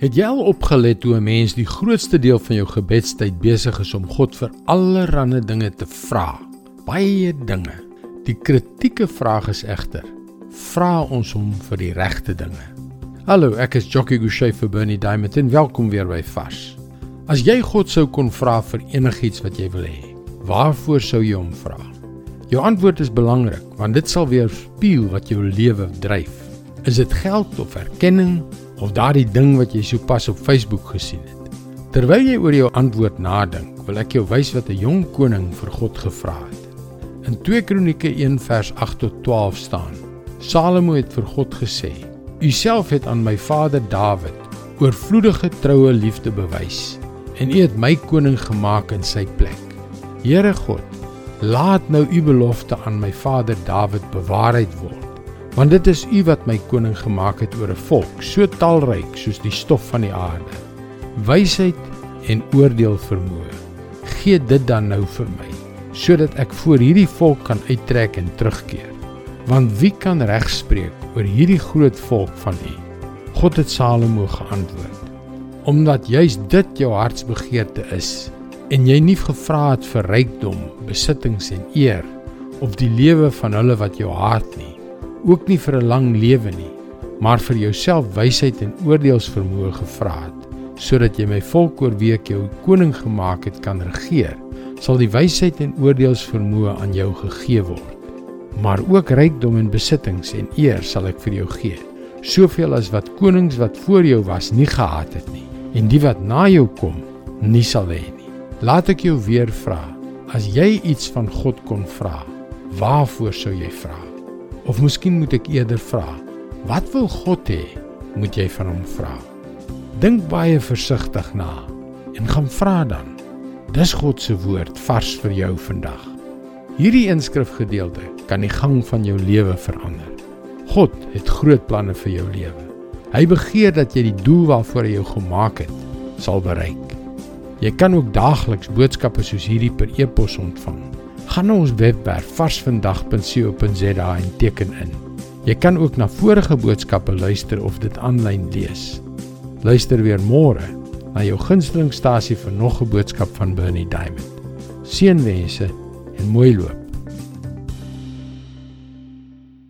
Het jy al opgelet hoe 'n mens die grootste deel van jou gebedstyd besig is om God vir allerlei dinge te vra? Baie dinge. Die kritieke vraag is egter: vra ons hom vir die regte dinge? Hallo, ek is Jockey Gouchee vir Bernie Diamond en welkom weer by Fas. As jy God sou kon vra vir enigiets wat jy wil hê, waarvoor sou jy hom vra? Jou antwoord is belangrik want dit sal weer spieël wat jou lewe dryf. Is dit geld of erkenning of daardie ding wat jy sopas op Facebook gesien het. Terwyl jy oor jou antwoord nadink, wil ek jou wys wat 'n jong koning vir God gevra het. In 2 Kronieke 1 vers 8 tot 12 staan: Salomo het vir God gesê: "U self het aan my vader Dawid oorvloedige troue liefde bewys en u het my koning gemaak in sy plek. Here God, laat nou u belofte aan my vader Dawid bewaarheid word." Want dit is u wat my koning gemaak het oor 'n volk so talryk soos die stof van die aarde. Wysheid en oordeel vermoë. Gee dit dan nou vir my, sodat ek voor hierdie volk kan uittrek en terugkeer. Want wie kan regspreek oor hierdie groot volk van u? God het Salomo geantwoord: Omdat juis dit jou hartsbegeerte is en jy nie gevra het vir rykdom, besittings en eer of die lewe van hulle wat jou haat nie ook nie vir 'n lang lewe nie, maar vir jouself wysheid en oordeelsvermoë gevra het, sodat jy my volk oor wie ek jou koning gemaak het kan regeer, sal die wysheid en oordeelsvermoë aan jou gegee word. Maar ook rykdom en besittings en eer sal ek vir jou gee, soveel as wat konings wat voor jou was nie gehad het nie, en die wat na jou kom nie sal hê nie. Laat ek jou weer vra, as jy iets van God kon vra, waarvoor sou jy vra? Of miskien moet ek eerder vra, wat wil God hê? Moet jy van hom vra. Dink baie versigtig na en gaan vra dan. Dis God se woord vars vir jou vandag. Hierdie inskrifgedeelte kan die gang van jou lewe verander. God het groot planne vir jou lewe. Hy begeer dat jy die doel waarvoor hy jou gemaak het, sal bereik. Jy kan ook daagliks boodskappe soos hierdie per e-pos ontvang gaan na ons webwerf varsvandag.co.za en teken in. Jy kan ook na vorige boodskappe luister of dit aanlyn lees. Luister weer môre na jou gunstelingstasie vir nog 'n boodskap van Bernie Diamond. Seënwense en mooi loop.